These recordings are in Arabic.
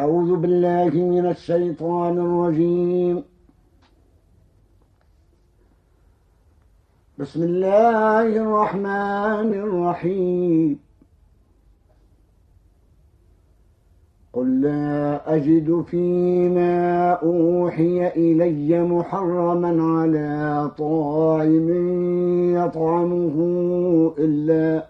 أعوذ بالله من الشيطان الرجيم. بسم الله الرحمن الرحيم. قل لا أجد فيما أوحي إلي محرما على طاعم يطعمه إلا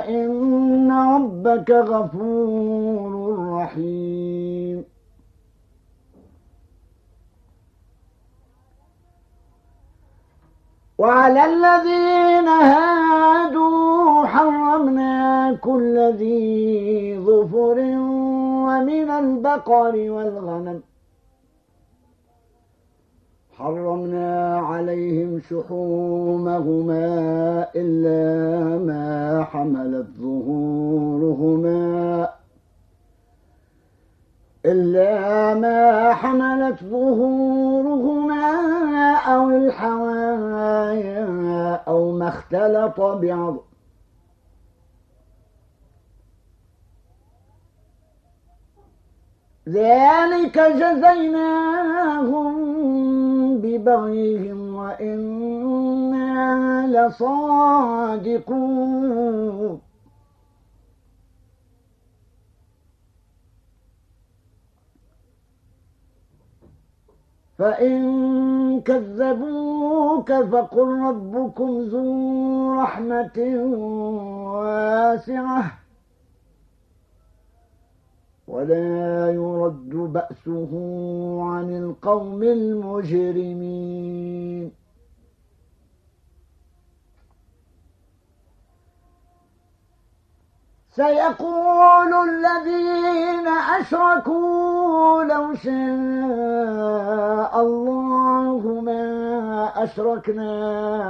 فإن ربك غفور رحيم وعلى الذين هادوا حرمنا كل ذي ظفر ومن البقر والغنم حرمنا عليهم شحومهما إلا ما حملت ظهورهما إلا ما حملت ظهورهما أو الحوايا أو ما اختلط بعض. ذلك جزيناهم ببغيهم وإنا لصادقون. فإن كذبوك فقل ربكم ذو رحمة واسعة. ولا يرد بأسه عن القوم المجرمين. سيقول الذين أشركوا لو شاء الله ما أشركنا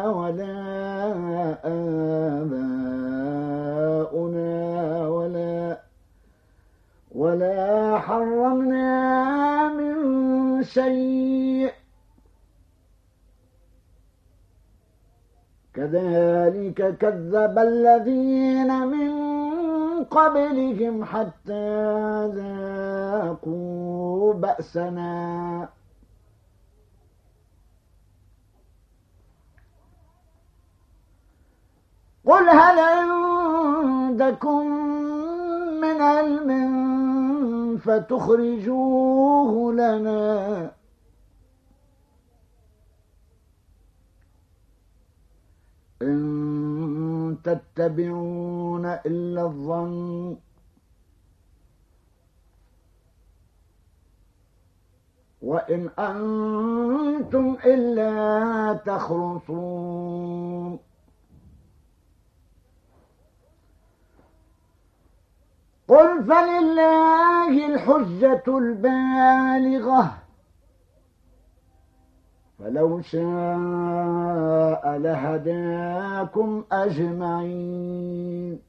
ولا آباؤنا ولا حرمنا من شيء. كذلك كذب الذين من قبلهم حتى ذاقوا بأسنا. قل هل عندكم من علم فتخرجوه لنا. إن تتبعون إلا الظن. وإن أنتم إلا تخرصون. قل فلله الحجة البالغة. فلو شاء لهداكم أجمعين.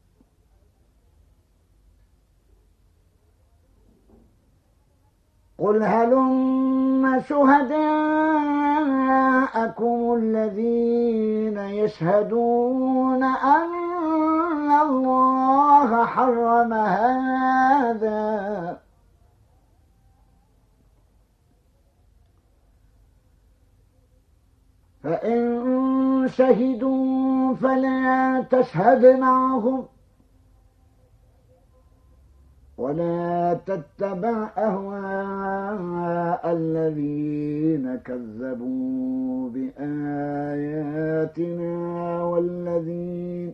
قل هلم شهداءكم الذين يشهدون أن الله حرم هذا. فإن شهدوا فلا تشهد معهم ولا تتبع أهواء الذين كذبوا بآياتنا والذين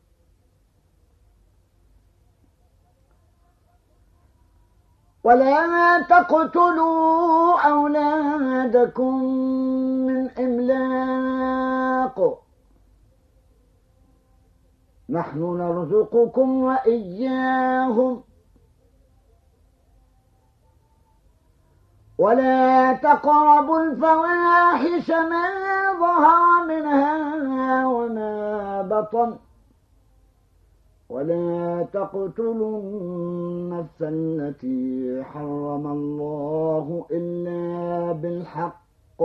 ولا تقتلوا أولادكم من إملاق. نحن نرزقكم وإياهم. ولا تقربوا الفواحش ما ظهر منها وما بطن. ولا تقتلوا النفس التي حرم الله إلا بالحق.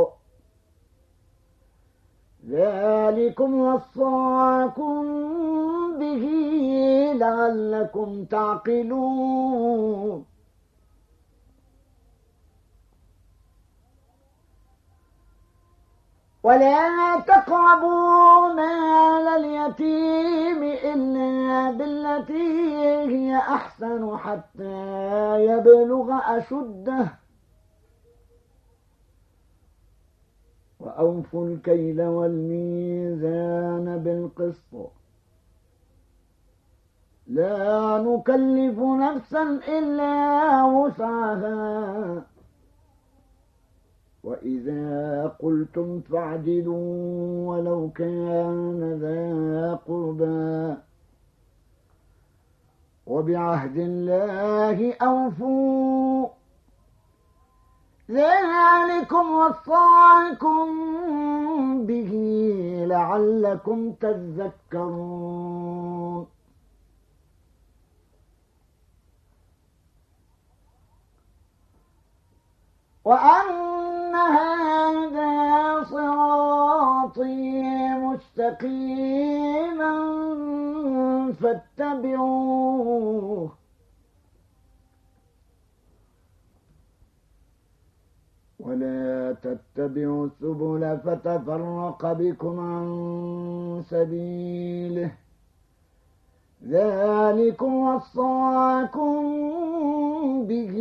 ذلكم وصاكم به لعلكم تعقلون. ولا تقربوا مال اليتيم إلا بالتي هي أحسن حتى يبلغ أشده. وأوفوا الكيل والميزان بالقسط. لا نكلف نفسا إلا وسعها. وإذا قلتم فاعدلوا ولو كان ذا قربا وبعهد الله أوفوا ذلكم وصاكم به لعلكم تذكرون وأن هذا صراطي مستقيما فاتبعوه. ولا تتبعوا السبل فتفرق بكم عن سبيله. ذلكم وصاكم به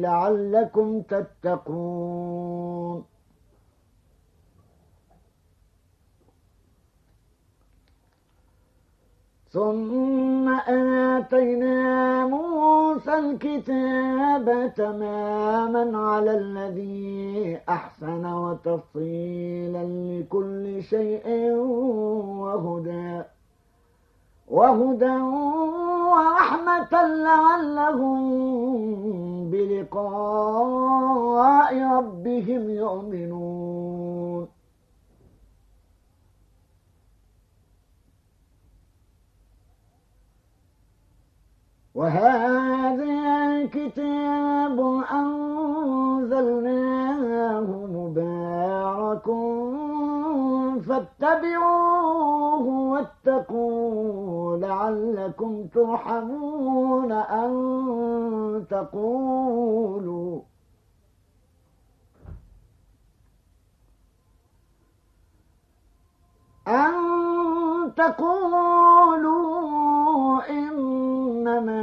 لعلكم تتقون. ثم آتينا موسى الكتاب تماما على الذي أحسن وتفصيلا لكل شيء وهدى. وهدى ورحمة لعلهم بلقاء ربهم يؤمنون. وهذا كتاب أنزلناه مبارك فاتبعوه واتقوا لعلكم ترحمون أن تقولوا. أن تقولوا إنما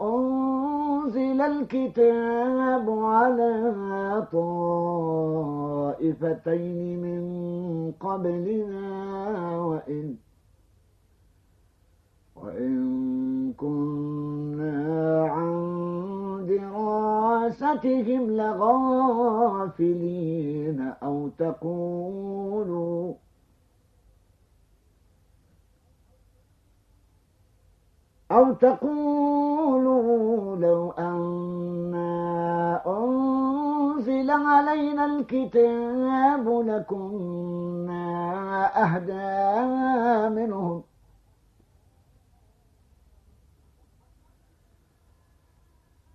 أنزل الكتاب على طائفتين من قبلنا وإن وإن كنا عن دراستهم لغافلين أو تقولوا أو تقولوا لو أنا أنزل علينا الكتاب لكنا أهدى منهم.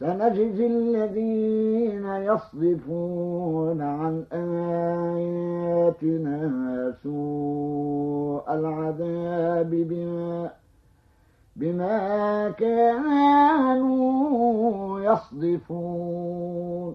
سنجزي الذين يصدفون عن آياتنا سوء العذاب بما بما كانوا يصدفون.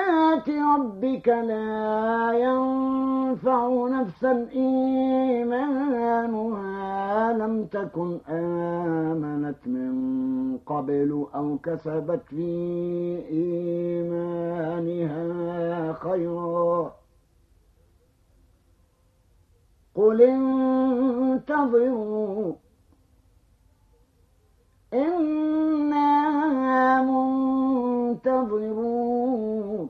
ربك لا ينفع نفسا إيمانها. لم تكن آمنت من قبل أو كسبت في إيمانها خيرا. قل انتظروا. إنا منتظرون.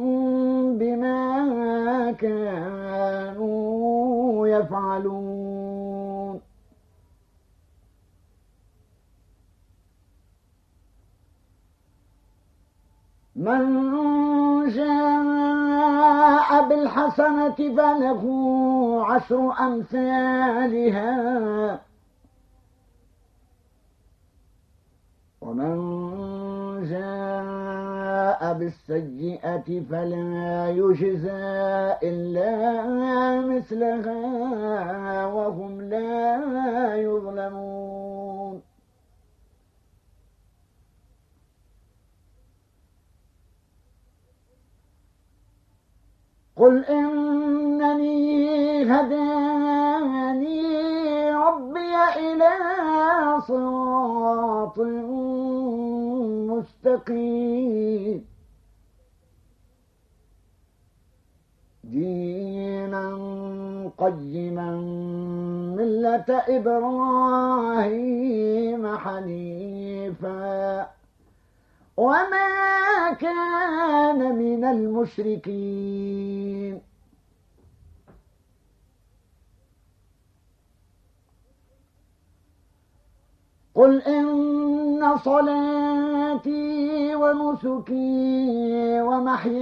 يفعلون. من جاء بالحسنة فله عشر أمثالها. ومن جاء بالسيئة فلا يجزى إلا مثلها وهم لا يظلمون. قل إنني هداني ربي إلى صراط مستقيم دينا قيما ملة إبراهيم حنيفاً. وما كان من المشركين. قل إن صلاتي ونسكي ومحياي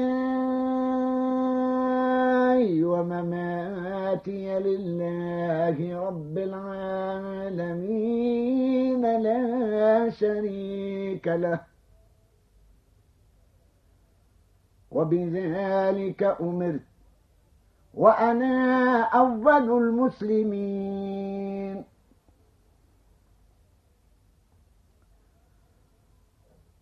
ومماتي لله رب العالمين لا شريك له. وبذلك أمرت وأنا أول المسلمين.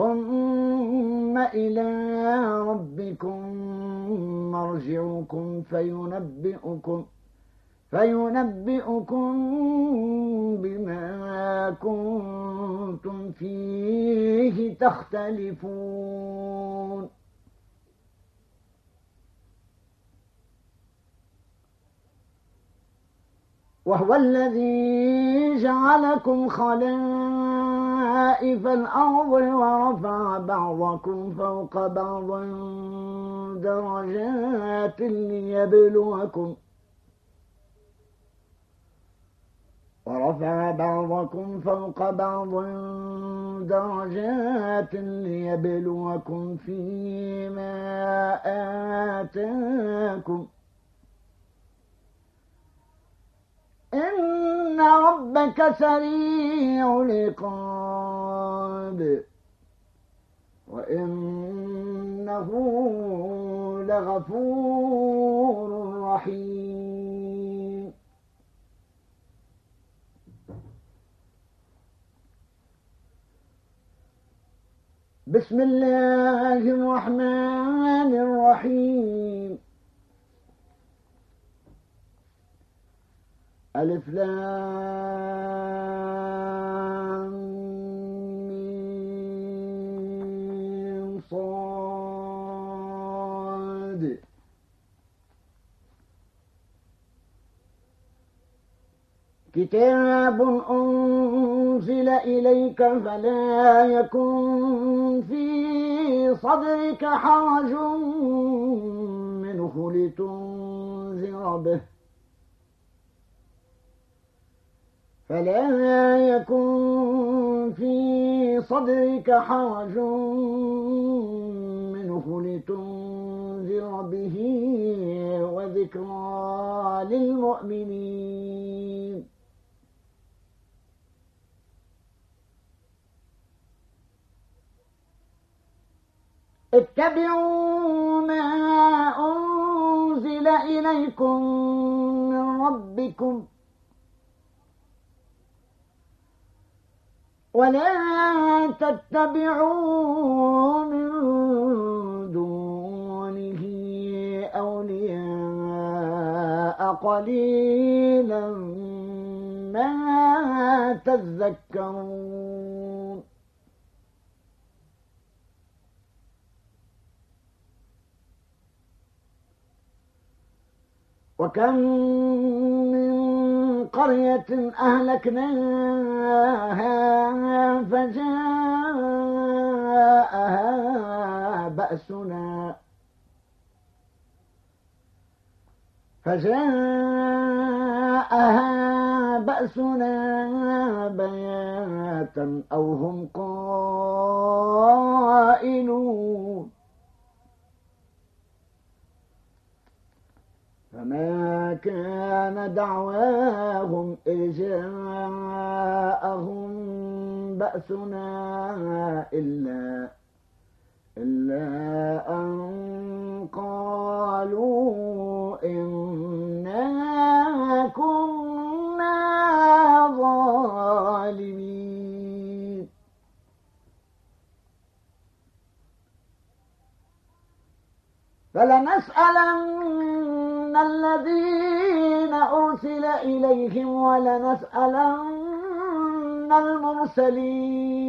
ثم إلى ربكم مرجعكم فينبئكم فينبئكم بما كنتم فيه تختلفون. وهو الذي جعلكم خلائف الأرض ورفع بعضكم فوق بعض درجات ليبلوكم ورفع بعضكم فوق بعض درجات ليبلوكم فيما آتاكم إن ربك سريع العقاب. وإنه لغفور رحيم. بسم الله الرحمن الرحيم. ألف لام صاد. كتاب أنزل إليك فلا يكن في صدرك حرج منه لتنذر به. فلا يكن في صدرك حرج منه لتنذر به وذكرى للمؤمنين. اتبعوا ما أنزل إليكم من ربكم ولا تتبعوا من دونه أولياء قليلا ما تذكرون وكم من قرية أهلكناها فجاءها بأسنا. فجاءها بأسنا بياتا أو هم قائلون. فما كان دعواهم إذ جاءهم بأسنا إلا إلا أن قالوا إنا كنا ظالمين. فلنسألن الذين أرسل إليهم ولنسألن المرسلين.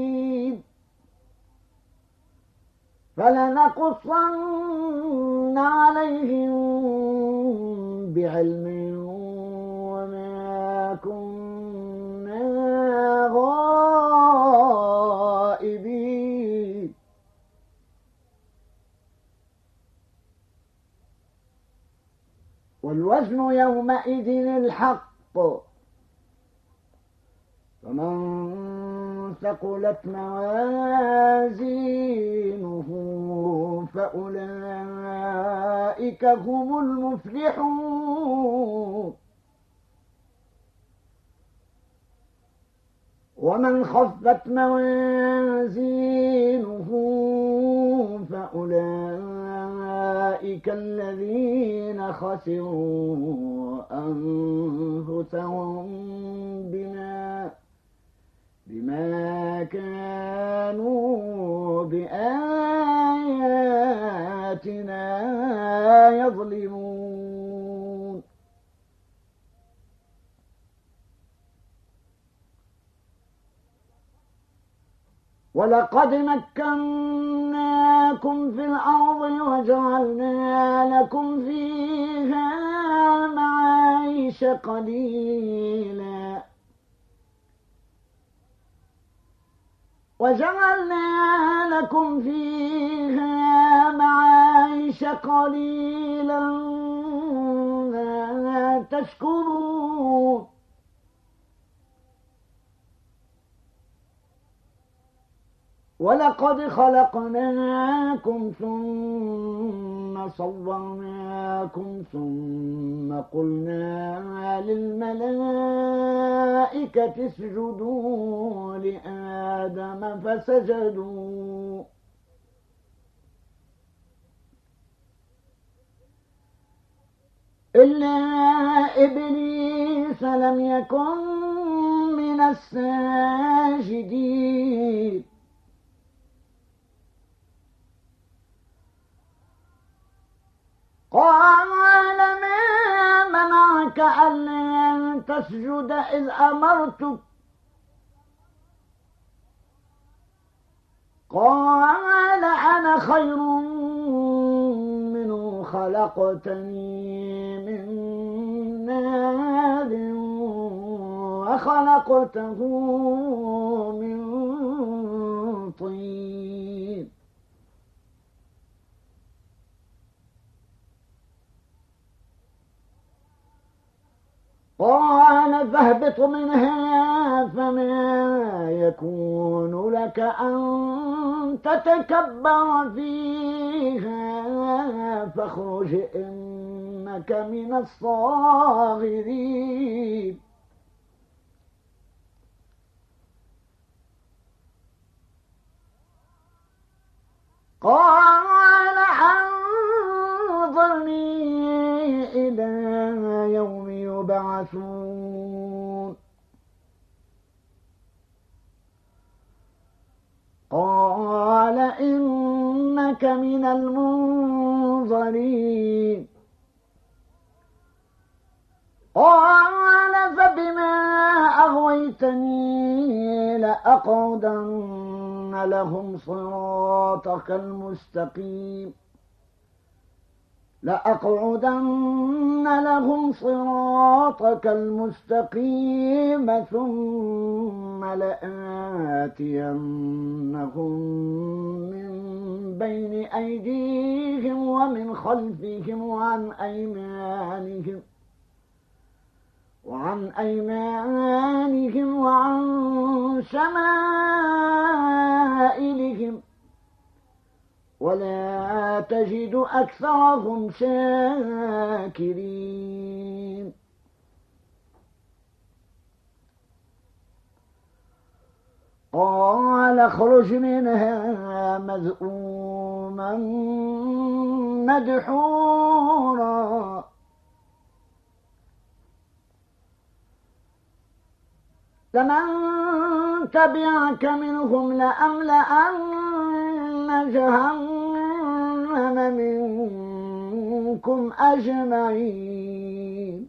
فلنقصن عليهم بعلم والوزن يومئذ الحق. فمن ثقلت موازينه فأولئك هم المفلحون. ومن خفت موازينه فأولئك الذين خسروا أنفسهم بما بما كانوا بآياتنا يظلمون. ولقد مكناكم في الأرض وجعلنا لكم فيها معايش قليلا. وجعلنا لكم فيها معايش قليلا. تشكرون. ولقد خلقناكم ثم صورناكم ثم قلنا للملائكة اسجدوا لآدم فسجدوا. إلا إبليس لم يكن من الساجدين. قال ما منعك ألا تسجد إذ أمرتك. قال أنا خير منه خلقتني من نار وخلقته من طين. قال فاهبط منها فما يكون لك أن تتكبر فيها. فاخرج إنك من الصاغرين. قال أنظرني إلى يوم يبعثون. قال إنك من المنظرين. قال فبما أغويتني لأقعدن لهم صراطك المستقيم. لأقعدن لهم صراطك المستقيم ثم لآتينهم من بين أيديهم ومن خلفهم وعن أيمانهم وعن أيمانهم وعن شمائلهم ولا تجد أكثرهم شاكرين. قال اخرج منها مذءوما مدحورا. لمن تبعك منهم لأملأن جهنم. منكم أجمعين.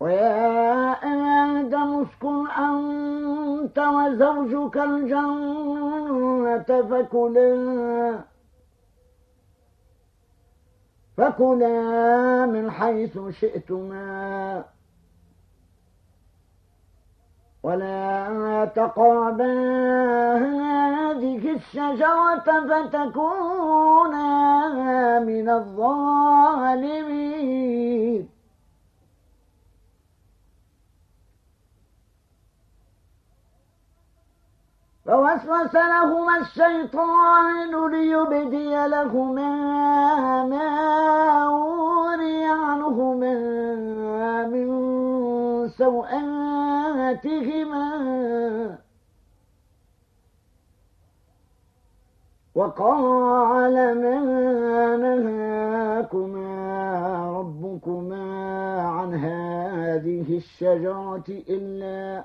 ويا آدم اسكن أنت وزوجك الجنة فكلا فكلا من حيث شئتما. ولا تقربا هذه الشجرة فتكونا من الظالمين. فوسوس لهما الشيطان ليبدي لهما ما وري عنهما من سوآتهما وقال ما نهاكما ربكما عن هذه الشجرة إلا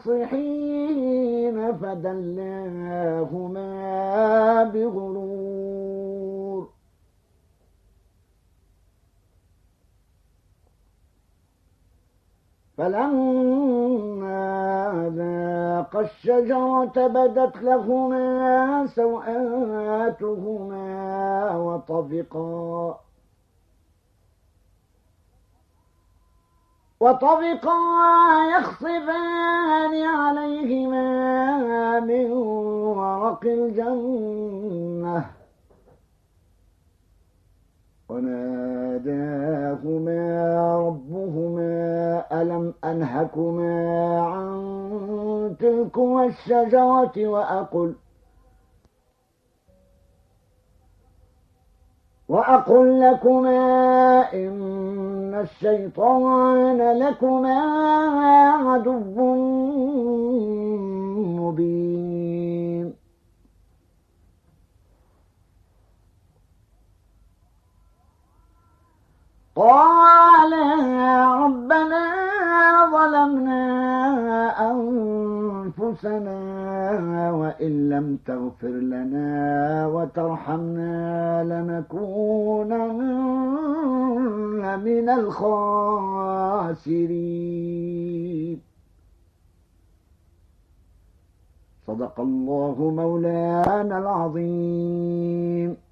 الناصحين فدلاهما بغرور. فلما ذاق الشجرة بدت لهما سوآتهما وطفقا وطفقا يخصفان عليهما من ورق الجنة. وناداهما ربهما ألم أنهكما عن تلكما الشجرة وأقل ۖ وأقل لكما إن الشيطان لكما عدو مبين. قال يا ربنا ظلمنا أنفسنا وإن لم تغفر لنا وترحمنا لنكونن من الخاسرين. صدق الله مولانا العظيم.